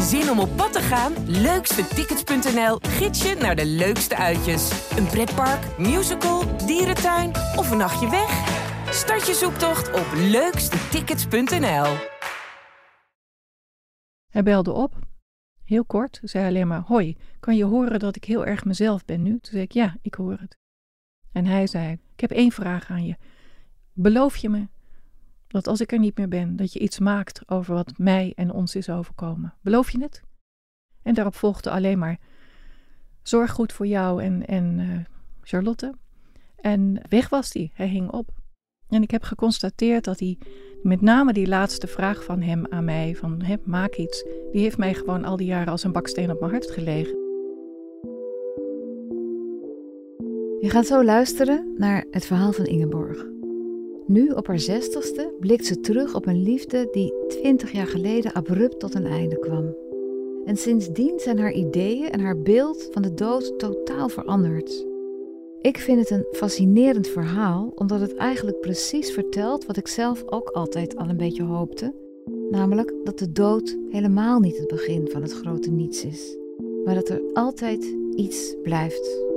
Zin om op pad te gaan? Leukstetickets.nl gids je naar de leukste uitjes. Een pretpark, musical, dierentuin of een nachtje weg? Start je zoektocht op leukstetickets.nl. Hij belde op. Heel kort, zei alleen maar: Hoi, kan je horen dat ik heel erg mezelf ben nu? Toen zei ik: Ja, ik hoor het. En hij zei: Ik heb één vraag aan je. Beloof je me dat als ik er niet meer ben, dat je iets maakt over wat mij en ons is overkomen? Beloof je het? En daarop volgde alleen maar: Zorg goed voor jou en, en uh, Charlotte. En weg was hij. Hij hing op. En ik heb geconstateerd dat hij met name die laatste vraag van hem aan mij, van hè, maak iets, die heeft mij gewoon al die jaren als een baksteen op mijn hart gelegen. Je gaat zo luisteren naar het verhaal van Ingeborg. Nu, op haar zestigste, blikt ze terug op een liefde die twintig jaar geleden abrupt tot een einde kwam. En sindsdien zijn haar ideeën en haar beeld van de dood totaal veranderd. Ik vind het een fascinerend verhaal, omdat het eigenlijk precies vertelt wat ik zelf ook altijd al een beetje hoopte. Namelijk dat de dood helemaal niet het begin van het grote niets is, maar dat er altijd iets blijft.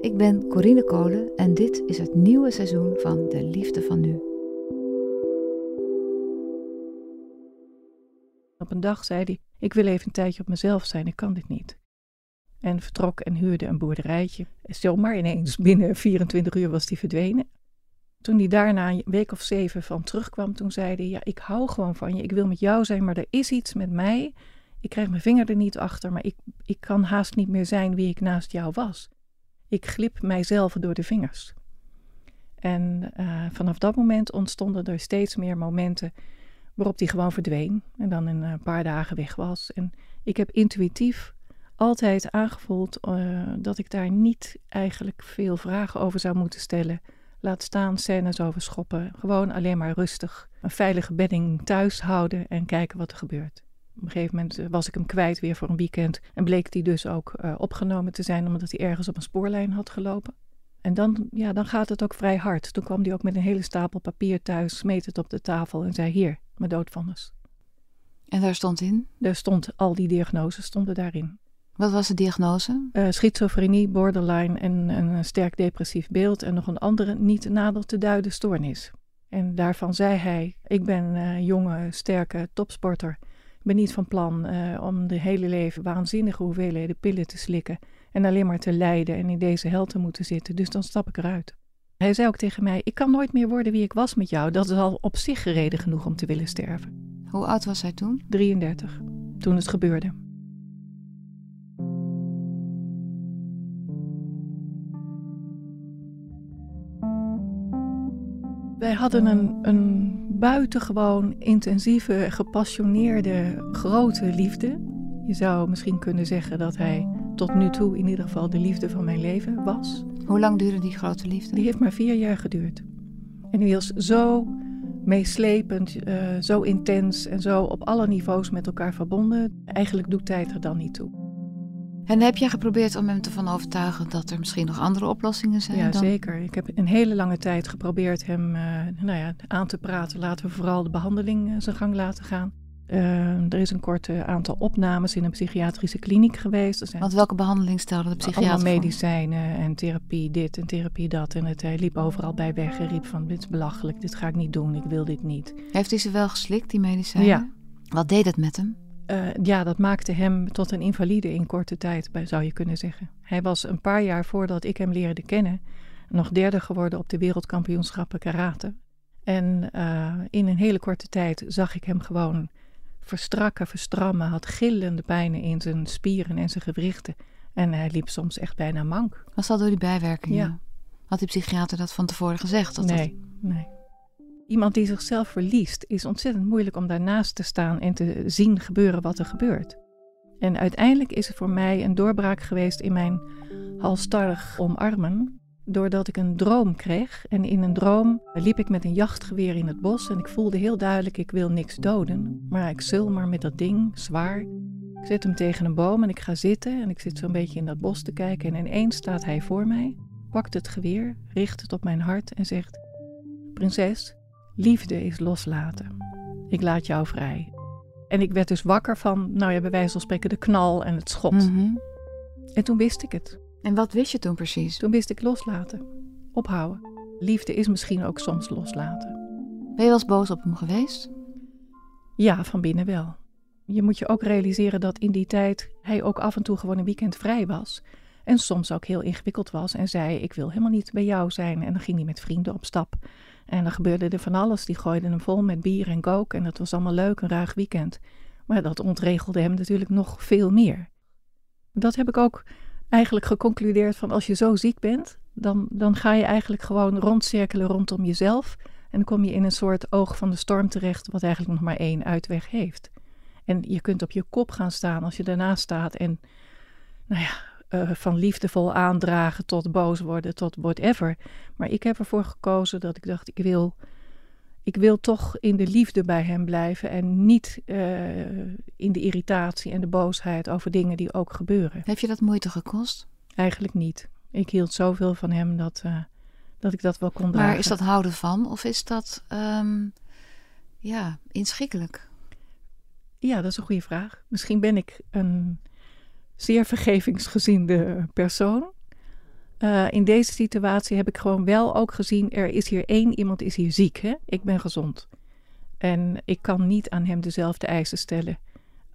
Ik ben Corine Kolen en dit is het nieuwe seizoen van De Liefde van Nu. Op een dag zei hij: Ik wil even een tijdje op mezelf zijn, ik kan dit niet. En vertrok en huurde een boerderijtje. Zomaar ineens, binnen 24 uur was hij verdwenen. Toen hij daarna een week of zeven van terugkwam, toen zei hij: Ja, ik hou gewoon van je. Ik wil met jou zijn, maar er is iets met mij. Ik krijg mijn vinger er niet achter, maar ik, ik kan haast niet meer zijn wie ik naast jou was. Ik glip mijzelf door de vingers. En uh, vanaf dat moment ontstonden er steeds meer momenten waarop hij gewoon verdween en dan in een paar dagen weg was. En ik heb intuïtief altijd aangevoeld uh, dat ik daar niet eigenlijk veel vragen over zou moeten stellen. Laat staan scènes over schoppen. Gewoon alleen maar rustig. Een veilige bedding thuis houden en kijken wat er gebeurt. Op een gegeven moment eh, was ik hem kwijt weer voor een weekend. En bleek hij dus ook uh, opgenomen te zijn omdat hij ergens op een spoorlijn had gelopen. En dan, ja, dan gaat het ook vrij hard. Toen kwam hij ook met een hele stapel papier thuis, smeet het op de tafel en zei: Hier, mijn doodvonnis. En daar stond in? Daar stond al die diagnoses stonden daarin. Wat was de diagnose? Uh, schizofrenie, borderline en een sterk depressief beeld en nog een andere niet nader te duiden stoornis. En daarvan zei hij: Ik ben een jonge, sterke topsporter. Ben niet van plan uh, om de hele leven waanzinnige hoeveelheden pillen te slikken en alleen maar te lijden en in deze hel te moeten zitten. Dus dan stap ik eruit. Hij zei ook tegen mij: Ik kan nooit meer worden wie ik was met jou. Dat is al op zich reden genoeg om te willen sterven. Hoe oud was hij toen? 33, toen het gebeurde. Wij hadden een, een buitengewoon intensieve, gepassioneerde, grote liefde. Je zou misschien kunnen zeggen dat hij tot nu toe in ieder geval de liefde van mijn leven was. Hoe lang duurde die grote liefde? Die heeft maar vier jaar geduurd. En die was zo meeslepend, uh, zo intens en zo op alle niveaus met elkaar verbonden. Eigenlijk doet tijd er dan niet toe. En heb jij geprobeerd om hem te overtuigen dat er misschien nog andere oplossingen zijn? Ja, dan? zeker. Ik heb een hele lange tijd geprobeerd hem uh, nou ja, aan te praten. Laten we vooral de behandeling uh, zijn gang laten gaan. Uh, er is een kort aantal opnames in een psychiatrische kliniek geweest. Er zijn Want welke behandeling stelde de psychiater Allemaal medicijnen en therapie dit en therapie dat. En het, hij liep overal bij weg en riep van dit is belachelijk, dit ga ik niet doen, ik wil dit niet. Heeft hij ze wel geslikt, die medicijnen? Ja. Wat deed het met hem? Uh, ja, dat maakte hem tot een invalide in korte tijd, zou je kunnen zeggen. Hij was een paar jaar voordat ik hem leerde kennen nog derde geworden op de wereldkampioenschappen karate. En uh, in een hele korte tijd zag ik hem gewoon verstrakken, verstrammen, had gillende pijnen in zijn spieren en zijn gewrichten. En hij liep soms echt bijna mank. Was dat door die bijwerkingen? Ja. Had die psychiater dat van tevoren gezegd? Dat nee, dat... nee. Iemand die zichzelf verliest, is ontzettend moeilijk om daarnaast te staan en te zien gebeuren wat er gebeurt. En uiteindelijk is er voor mij een doorbraak geweest in mijn halstarrig omarmen, doordat ik een droom kreeg. En in een droom liep ik met een jachtgeweer in het bos en ik voelde heel duidelijk: ik wil niks doden, maar ik zul maar met dat ding, zwaar. Ik zet hem tegen een boom en ik ga zitten en ik zit zo'n beetje in dat bos te kijken en ineens staat hij voor mij, pakt het geweer, richt het op mijn hart en zegt: Prinses, Liefde is loslaten. Ik laat jou vrij. En ik werd dus wakker van, nou ja, bij wijze van spreken de knal en het schot. Mhm. En toen wist ik het. En wat wist je toen precies? Toen wist ik loslaten, ophouden. Liefde is misschien ook soms loslaten. Ben je wel eens boos op hem geweest? Ja, van binnen wel. Je moet je ook realiseren dat in die tijd hij ook af en toe gewoon een weekend vrij was. En soms ook heel ingewikkeld was en zei: Ik wil helemaal niet bij jou zijn. En dan ging hij met vrienden op stap. En dan gebeurde er van alles. Die gooiden hem vol met bier en kook. En dat was allemaal leuk, een ruig weekend. Maar dat ontregelde hem natuurlijk nog veel meer. Dat heb ik ook eigenlijk geconcludeerd van als je zo ziek bent, dan, dan ga je eigenlijk gewoon rondcirkelen rondom jezelf. En dan kom je in een soort oog van de storm terecht, wat eigenlijk nog maar één uitweg heeft. En je kunt op je kop gaan staan als je daarnaast staat. En nou ja, uh, van liefdevol aandragen tot boos worden, tot whatever. Maar ik heb ervoor gekozen dat ik dacht, ik wil, ik wil toch in de liefde bij hem blijven. En niet uh, in de irritatie en de boosheid over dingen die ook gebeuren. Heb je dat moeite gekost? Eigenlijk niet. Ik hield zoveel van hem dat, uh, dat ik dat wel kon dragen. Maar is dat houden van of is dat um, ja, inschikkelijk? Ja, dat is een goede vraag. Misschien ben ik een zeer vergevingsgezinde persoon. Uh, in deze situatie heb ik gewoon wel ook gezien: er is hier één iemand is hier ziek. Hè? Ik ben gezond. En ik kan niet aan hem dezelfde eisen stellen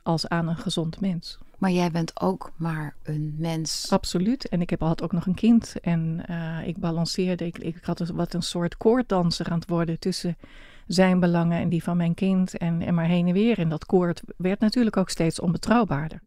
als aan een gezond mens. Maar jij bent ook maar een mens. Absoluut. En ik heb, had ook nog een kind. En uh, ik balanceerde. Ik, ik had wat een soort koorddanser aan het worden tussen zijn belangen en die van mijn kind. En, en maar heen en weer. En dat koord werd natuurlijk ook steeds onbetrouwbaarder.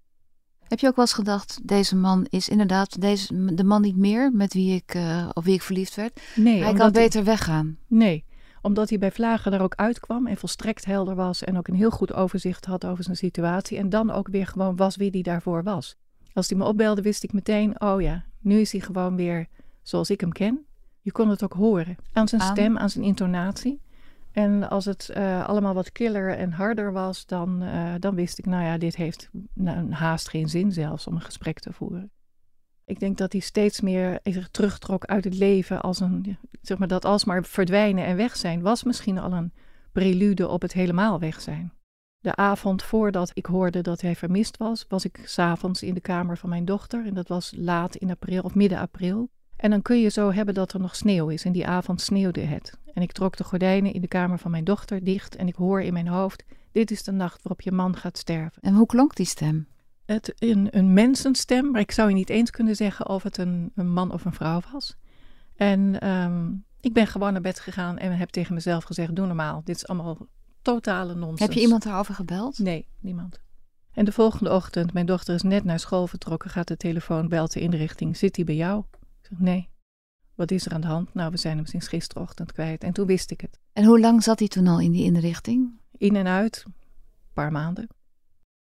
Heb je ook wel eens gedacht, deze man is inderdaad deze, de man niet meer met wie ik, uh, op wie ik verliefd werd? Nee. Hij kan beter weggaan. Nee, omdat hij bij Vlagen daar ook uitkwam en volstrekt helder was en ook een heel goed overzicht had over zijn situatie en dan ook weer gewoon was wie hij daarvoor was. Als hij me opbelde wist ik meteen, oh ja, nu is hij gewoon weer zoals ik hem ken. Je kon het ook horen aan zijn stem, aan zijn intonatie. En als het uh, allemaal wat killer en harder was, dan, uh, dan wist ik, nou ja, dit heeft nou, haast geen zin zelfs om een gesprek te voeren. Ik denk dat hij steeds meer zich terugtrok uit het leven als een, zeg maar, dat alsmaar verdwijnen en weg zijn, was misschien al een prelude op het helemaal weg zijn. De avond voordat ik hoorde dat hij vermist was, was ik s'avonds in de kamer van mijn dochter. En dat was laat in april of midden april. En dan kun je zo hebben dat er nog sneeuw is. En die avond sneeuwde het. En ik trok de gordijnen in de kamer van mijn dochter dicht. En ik hoor in mijn hoofd: Dit is de nacht waarop je man gaat sterven. En hoe klonk die stem? Het, een, een mensenstem, maar ik zou je niet eens kunnen zeggen of het een, een man of een vrouw was. En um, ik ben gewoon naar bed gegaan en heb tegen mezelf gezegd: Doe normaal. Dit is allemaal totale nonsens. Heb je iemand daarover gebeld? Nee, niemand. En de volgende ochtend, mijn dochter is net naar school vertrokken, gaat de telefoon, belt de inrichting: Zit hij bij jou? Zeg, nee. Wat is er aan de hand? Nou, we zijn hem sinds gisterochtend kwijt. En toen wist ik het. En hoe lang zat hij toen al in die inrichting? In en uit, een paar maanden.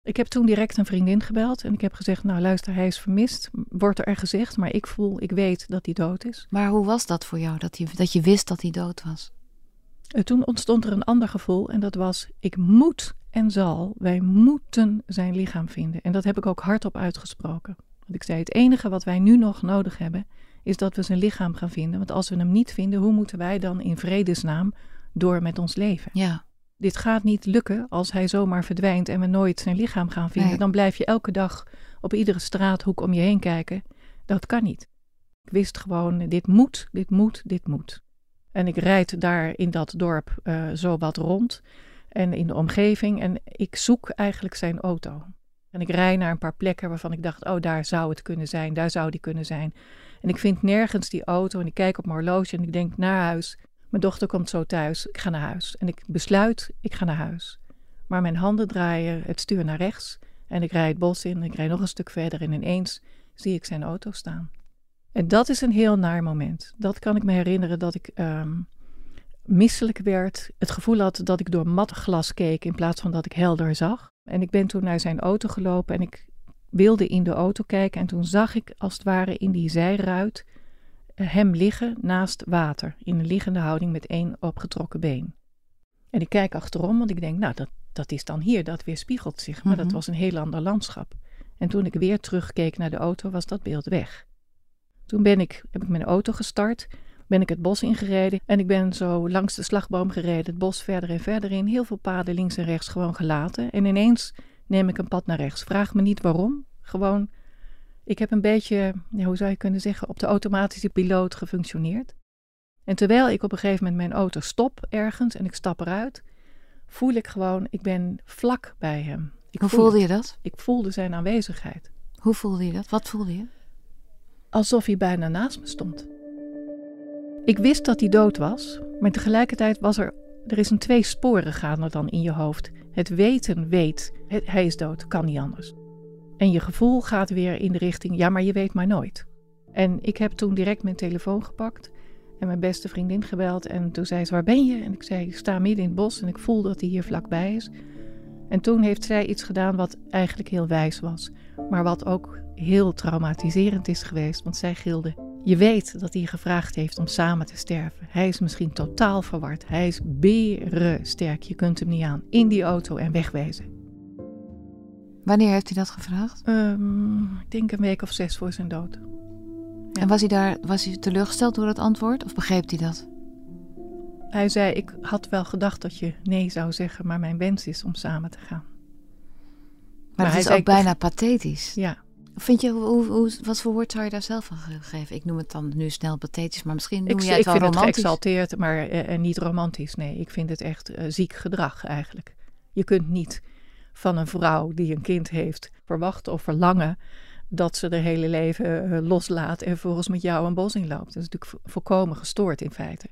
Ik heb toen direct een vriendin gebeld en ik heb gezegd: Nou, luister, hij is vermist. Wordt er gezegd, maar ik voel, ik weet dat hij dood is. Maar hoe was dat voor jou, dat je, dat je wist dat hij dood was? Uh, toen ontstond er een ander gevoel en dat was: Ik moet en zal, wij moeten zijn lichaam vinden. En dat heb ik ook hardop uitgesproken. Want ik zei: Het enige wat wij nu nog nodig hebben, is dat we zijn lichaam gaan vinden. Want als we hem niet vinden, hoe moeten wij dan in vredesnaam door met ons leven? Ja. Dit gaat niet lukken als hij zomaar verdwijnt en we nooit zijn lichaam gaan vinden. Nee. Dan blijf je elke dag op iedere straathoek om je heen kijken. Dat kan niet. Ik wist gewoon, dit moet, dit moet, dit moet. En ik rijd daar in dat dorp uh, zo wat rond en in de omgeving en ik zoek eigenlijk zijn auto. En ik rij naar een paar plekken waarvan ik dacht, oh daar zou het kunnen zijn, daar zou die kunnen zijn. En ik vind nergens die auto en ik kijk op mijn horloge en ik denk naar huis. Mijn dochter komt zo thuis, ik ga naar huis. En ik besluit, ik ga naar huis. Maar mijn handen draaien het stuur naar rechts en ik rijd het bos in ik rijd nog een stuk verder en ineens zie ik zijn auto staan. En dat is een heel naar moment. Dat kan ik me herinneren dat ik um, misselijk werd. Het gevoel had dat ik door mat glas keek in plaats van dat ik helder zag. En ik ben toen naar zijn auto gelopen en ik wilde in de auto kijken. En toen zag ik als het ware in die zijruit hem liggen naast water. In een liggende houding met één opgetrokken been. En ik kijk achterom, want ik denk, nou, dat, dat is dan hier, dat weerspiegelt zich. Maar mm -hmm. dat was een heel ander landschap. En toen ik weer terugkeek naar de auto, was dat beeld weg. Toen ben ik, heb ik mijn auto gestart, ben ik het bos ingereden. En ik ben zo langs de slagboom gereden, het bos verder en verder in. Heel veel paden links en rechts gewoon gelaten. En ineens neem ik een pad naar rechts. Vraag me niet waarom. Gewoon, ik heb een beetje, hoe zou je kunnen zeggen, op de automatische piloot gefunctioneerd. En terwijl ik op een gegeven moment mijn auto stop ergens en ik stap eruit, voel ik gewoon, ik ben vlak bij hem. Ik Hoe voelde je dat? Ik voelde zijn aanwezigheid. Hoe voelde je dat? Wat voelde je? Alsof hij bijna naast me stond. Ik wist dat hij dood was, maar tegelijkertijd was er. Er is een twee sporen gaan er dan in je hoofd. Het weten weet, hij is dood, kan niet anders. En je gevoel gaat weer in de richting, ja, maar je weet maar nooit. En ik heb toen direct mijn telefoon gepakt en mijn beste vriendin gebeld. En toen zei ze, waar ben je? En ik zei, ik sta midden in het bos en ik voel dat hij hier vlakbij is. En toen heeft zij iets gedaan wat eigenlijk heel wijs was, maar wat ook heel traumatiserend is geweest, want zij gilde. Je weet dat hij gevraagd heeft om samen te sterven. Hij is misschien totaal verward. Hij is sterk. Je kunt hem niet aan. In die auto en wegwezen. Wanneer heeft hij dat gevraagd? Um, ik denk een week of zes voor zijn dood. En was hij daar was hij teleurgesteld door het antwoord of begreep hij dat? Hij zei: Ik had wel gedacht dat je nee zou zeggen, maar mijn wens is om samen te gaan. Maar, maar het is ook bijna pathetisch. Ja. Vind je, hoe, hoe, wat voor woord zou je daar zelf van geven? Ik noem het dan nu snel pathetisch, maar misschien noem ik, jij het wel romantisch. Ik vind het geëxalteerd, maar uh, niet romantisch. Nee, ik vind het echt uh, ziek gedrag eigenlijk. Je kunt niet van een vrouw die een kind heeft verwachten of verlangen dat ze haar hele leven loslaat en volgens met jou een bos inloopt. Dat is natuurlijk volkomen gestoord in feite.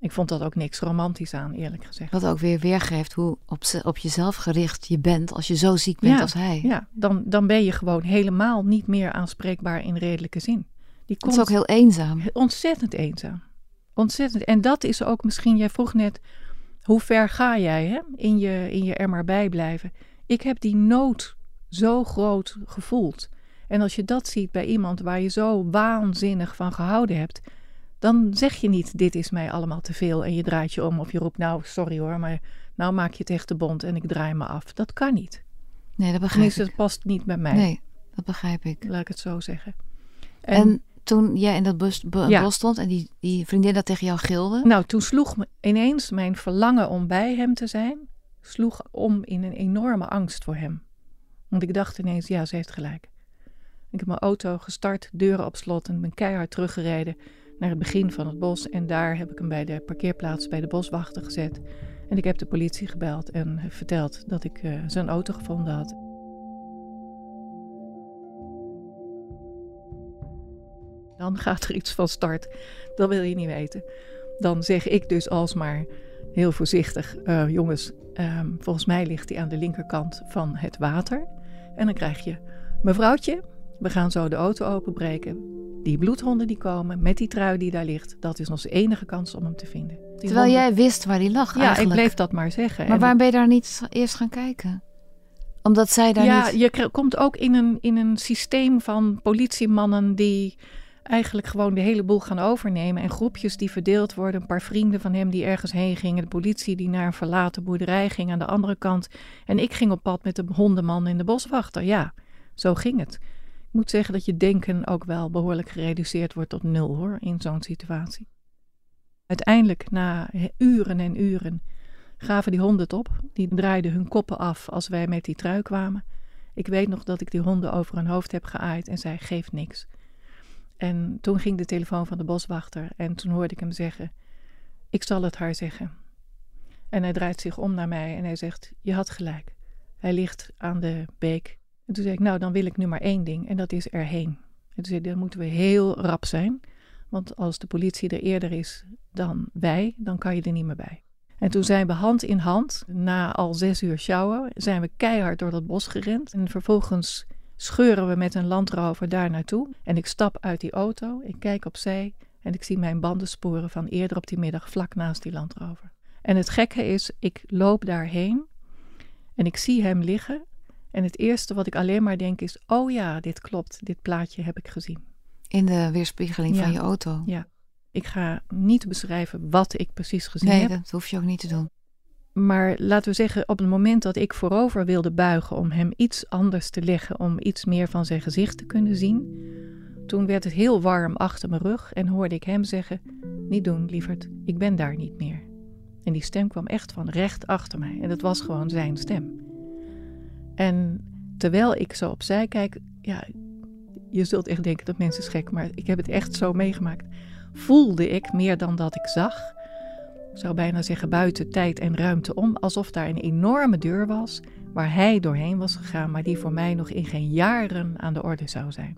Ik vond dat ook niks romantisch aan, eerlijk gezegd. Wat ook weer weergeeft hoe op, op jezelf gericht je bent als je zo ziek bent als hij. Ja, dan, dan ben je gewoon helemaal niet meer aanspreekbaar in redelijke zin. Die komt, het is ook heel eenzaam. Ontzettend eenzaam. Ontzettend. En dat is ook misschien, jij vroeg net, hoe ver ga jij hè? In, je, in je er maar bij blijven? Ik heb die nood zo groot gevoeld. En als je dat ziet bij iemand waar je zo waanzinnig van gehouden hebt, dan zeg je niet: Dit is mij allemaal te veel. En je draait je om of je roept: Nou, sorry hoor, maar nou maak je het echt te bond en ik draai me af. Dat kan niet. Nee, dat begrijp Tenminste, ik. het past niet bij mij. Nee, dat begrijp ik. Laat ik het zo zeggen. En, en toen jij in dat bos, bos, stond en die, die vriendin dat tegen jou gilde? Nou, toen sloeg me ineens mijn verlangen om bij hem te zijn, sloeg om in een enorme angst voor hem. Want ik dacht ineens, ja, ze heeft gelijk. Ik heb mijn auto gestart, deuren op slot en ben keihard teruggereden naar het begin van het bos. En daar heb ik hem bij de parkeerplaats bij de boswachter gezet. En ik heb de politie gebeld en verteld dat ik uh, zijn auto gevonden had. Dan gaat er iets van start. Dat wil je niet weten. Dan zeg ik dus alsmaar heel voorzichtig: uh, jongens, um, volgens mij ligt hij aan de linkerkant van het water. En dan krijg je: mevrouwtje, we gaan zo de auto openbreken. Die bloedhonden die komen met die trui die daar ligt, dat is onze enige kans om hem te vinden. Terwijl jij wist waar die lag ja, eigenlijk. ik bleef dat maar zeggen. Maar waarom ben je daar niet eerst gaan kijken? Omdat zij daar ja, niet... je komt ook in een, in een systeem van politiemannen die eigenlijk gewoon de hele boel gaan overnemen. En groepjes die verdeeld worden. Een paar vrienden van hem die ergens heen gingen. De politie die naar een verlaten boerderij ging aan de andere kant. En ik ging op pad met de hondenman en de boswachter. Ja, zo ging het. Ik moet zeggen dat je denken ook wel behoorlijk gereduceerd wordt tot nul hoor, in zo'n situatie. Uiteindelijk, na uren en uren, gaven die honden het op. Die draaiden hun koppen af als wij met die trui kwamen. Ik weet nog dat ik die honden over hun hoofd heb geaaid en zei: geef niks. En toen ging de telefoon van de boswachter en toen hoorde ik hem zeggen: Ik zal het haar zeggen. En hij draait zich om naar mij en hij zegt: Je had gelijk. Hij ligt aan de beek en toen zei ik, nou dan wil ik nu maar één ding en dat is erheen. En toen zei ik, dan moeten we heel rap zijn. Want als de politie er eerder is dan wij, dan kan je er niet meer bij. En toen zijn we hand in hand, na al zes uur sjouwen, zijn we keihard door dat bos gerend. En vervolgens scheuren we met een landrover daar naartoe. En ik stap uit die auto, ik kijk opzij en ik zie mijn bandensporen van eerder op die middag vlak naast die landrover. En het gekke is, ik loop daarheen en ik zie hem liggen en het eerste wat ik alleen maar denk is: oh ja, dit klopt, dit plaatje heb ik gezien. In de weerspiegeling van je auto. Ja. Ik ga niet beschrijven wat ik precies gezien nee, heb. Nee, dat hoef je ook niet te doen. Maar laten we zeggen, op het moment dat ik voorover wilde buigen om hem iets anders te leggen, om iets meer van zijn gezicht te kunnen zien, toen werd het heel warm achter mijn rug en hoorde ik hem zeggen: niet doen, lieverd. Ik ben daar niet meer. En die stem kwam echt van recht achter mij. En dat was gewoon zijn stem. En terwijl ik zo opzij kijk, ja, je zult echt denken dat mensen gek, maar ik heb het echt zo meegemaakt. Voelde ik meer dan dat ik zag. Zou bijna zeggen buiten tijd en ruimte om, alsof daar een enorme deur was waar hij doorheen was gegaan, maar die voor mij nog in geen jaren aan de orde zou zijn.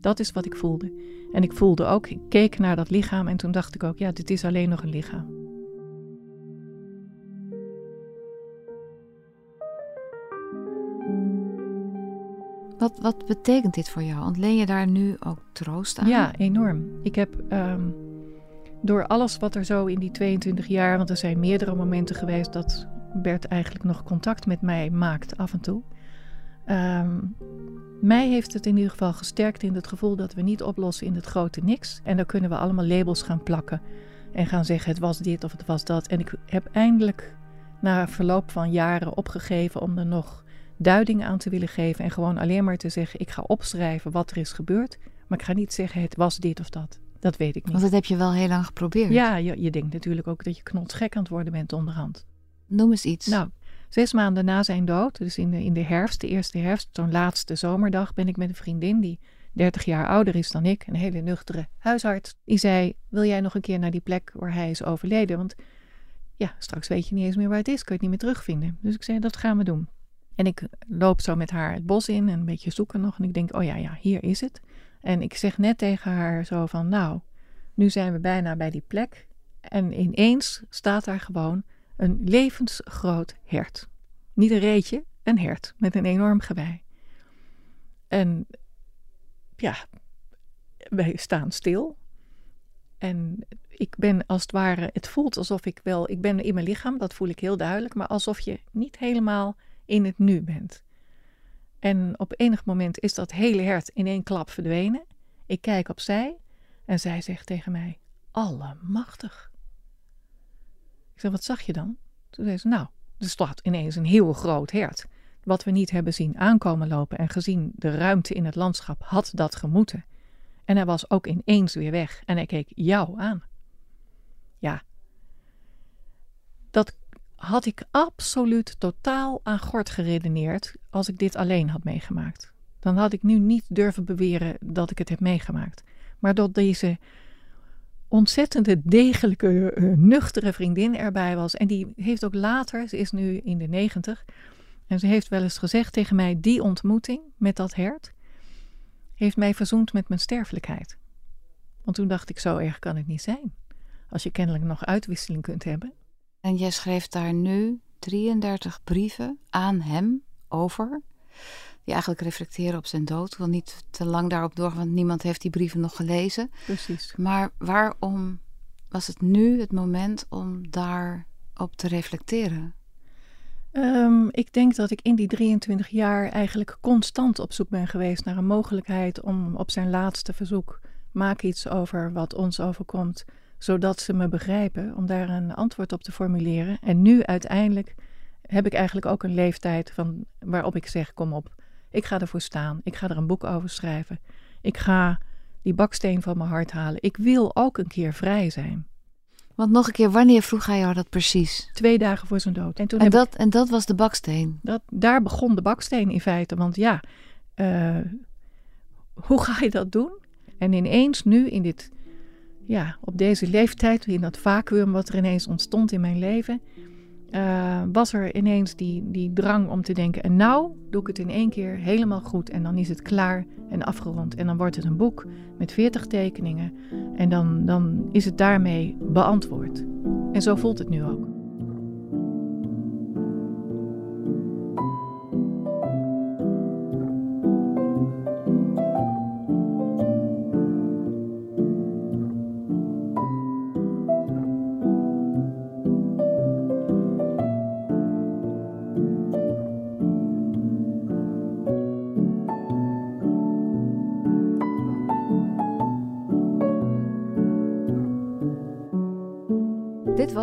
Dat is wat ik voelde. En ik voelde ook, ik keek naar dat lichaam en toen dacht ik ook, ja, dit is alleen nog een lichaam. Wat, wat betekent dit voor jou? Ontleen je daar nu ook troost aan? Ja, enorm. Ik heb um, door alles wat er zo in die 22 jaar, want er zijn meerdere momenten geweest dat Bert eigenlijk nog contact met mij maakt af en toe. Um, mij heeft het in ieder geval gesterkt in het gevoel dat we niet oplossen in het grote niks. En dan kunnen we allemaal labels gaan plakken en gaan zeggen het was dit of het was dat. En ik heb eindelijk na verloop van jaren opgegeven om er nog duiding aan te willen geven en gewoon alleen maar te zeggen ik ga opschrijven wat er is gebeurd. Maar ik ga niet zeggen het was dit of dat. Dat weet ik niet. Want dat heb je wel heel lang geprobeerd. Ja, je, je denkt natuurlijk ook dat je knotsgek aan het worden bent onderhand. Noem eens iets. Nou, zes maanden na zijn dood, dus in de, in de herfst, de eerste herfst, zo'n laatste zomerdag, ben ik met een vriendin die 30 jaar ouder is dan ik, een hele nuchtere huisarts. Die zei: Wil jij nog een keer naar die plek waar hij is overleden? Want ja, straks weet je niet eens meer waar het is, kun je het niet meer terugvinden. Dus ik zei: Dat gaan we doen. En ik loop zo met haar het bos in en een beetje zoeken nog. En ik denk: Oh ja, ja, hier is het. En ik zeg net tegen haar zo van: Nou, nu zijn we bijna bij die plek. En ineens staat daar gewoon een levensgroot hert. Niet een reetje, een hert met een enorm gewei. En ja, wij staan stil. En ik ben als het ware, het voelt alsof ik wel, ik ben in mijn lichaam, dat voel ik heel duidelijk, maar alsof je niet helemaal in het nu bent. En op enig moment is dat hele hert in één klap verdwenen. Ik kijk opzij en zij zegt tegen mij: Allemachtig. Ik zeg, wat zag je dan? Toen zei ze, nou, er staat ineens een heel groot hert. Wat we niet hebben zien aankomen lopen en gezien de ruimte in het landschap had dat gemoeten. En hij was ook ineens weer weg en hij keek jou aan. Ja, dat had ik absoluut totaal aan gort geredeneerd als ik dit alleen had meegemaakt. Dan had ik nu niet durven beweren dat ik het heb meegemaakt. Maar door deze ontzettende degelijke, uh, nuchtere vriendin erbij was. En die heeft ook later, ze is nu in de negentig, en ze heeft wel eens gezegd tegen mij: die ontmoeting met dat hert heeft mij verzoend met mijn sterfelijkheid. Want toen dacht ik: zo erg kan het niet zijn. Als je kennelijk nog uitwisseling kunt hebben. En jij schreef daar nu 33 brieven aan hem over die eigenlijk reflecteren op zijn dood. Ik wil niet te lang daarop doorgaan, want niemand heeft die brieven nog gelezen. Precies. Maar waarom was het nu het moment om daarop te reflecteren? Um, ik denk dat ik in die 23 jaar eigenlijk constant op zoek ben geweest naar een mogelijkheid om op zijn laatste verzoek maak iets over wat ons overkomt, zodat ze me begrijpen, om daar een antwoord op te formuleren. En nu uiteindelijk heb ik eigenlijk ook een leeftijd van, waarop ik zeg: kom op, ik ga ervoor staan. Ik ga er een boek over schrijven. Ik ga die baksteen van mijn hart halen. Ik wil ook een keer vrij zijn. Want nog een keer, wanneer vroeg hij jou dat precies? Twee dagen voor zijn dood. En, toen en, dat, en dat was de baksteen? Dat, daar begon de baksteen in feite. Want ja, uh, hoe ga je dat doen? En ineens nu in dit, ja, op deze leeftijd, in dat vacuüm wat er ineens ontstond in mijn leven, uh, was er ineens die, die drang om te denken: en nou doe ik het in één keer helemaal goed en dan is het klaar en afgerond. En dan wordt het een boek met 40 tekeningen en dan, dan is het daarmee beantwoord. En zo voelt het nu ook.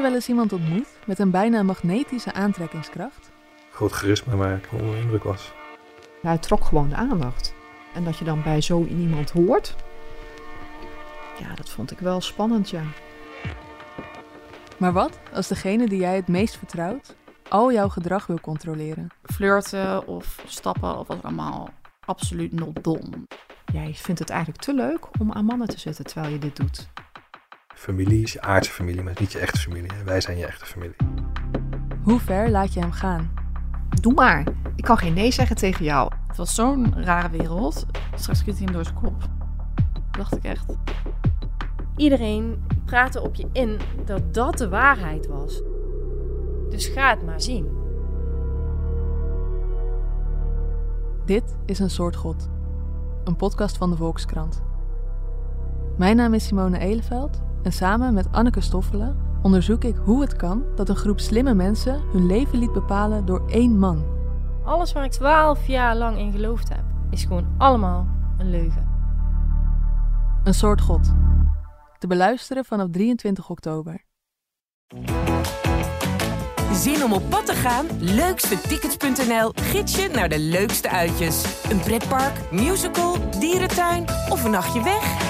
Je wel eens iemand ontmoet met een bijna magnetische aantrekkingskracht? Groot charisma waar ik onder de indruk was. Hij trok gewoon de aandacht. En dat je dan bij zo iemand hoort, ja, dat vond ik wel spannend, ja. Maar wat als degene die jij het meest vertrouwt al jouw gedrag wil controleren? flirten of stappen of wat allemaal absoluut not dom. Jij vindt het eigenlijk te leuk om aan mannen te zitten terwijl je dit doet. Familie is je aardse familie, maar niet je echte familie. En wij zijn je echte familie. Hoe ver laat je hem gaan? Doe maar. Ik kan geen nee zeggen tegen jou. Het was zo'n rare wereld. Straks schiet hij hem door zijn kop. Dacht ik echt. Iedereen praatte op je in dat dat de waarheid was. Dus ga het maar zien. Dit is een soort God. Een podcast van de Volkskrant. Mijn naam is Simone Eleveld en samen met Anneke Stoffelen onderzoek ik hoe het kan dat een groep slimme mensen hun leven liet bepalen door één man. Alles waar ik twaalf jaar lang in geloofd heb, is gewoon allemaal een leugen. Een soort God. Te beluisteren vanaf 23 oktober. Zin om op pad te gaan? Leukstetickets.nl gids je naar de leukste uitjes. Een pretpark, musical, dierentuin of een nachtje weg?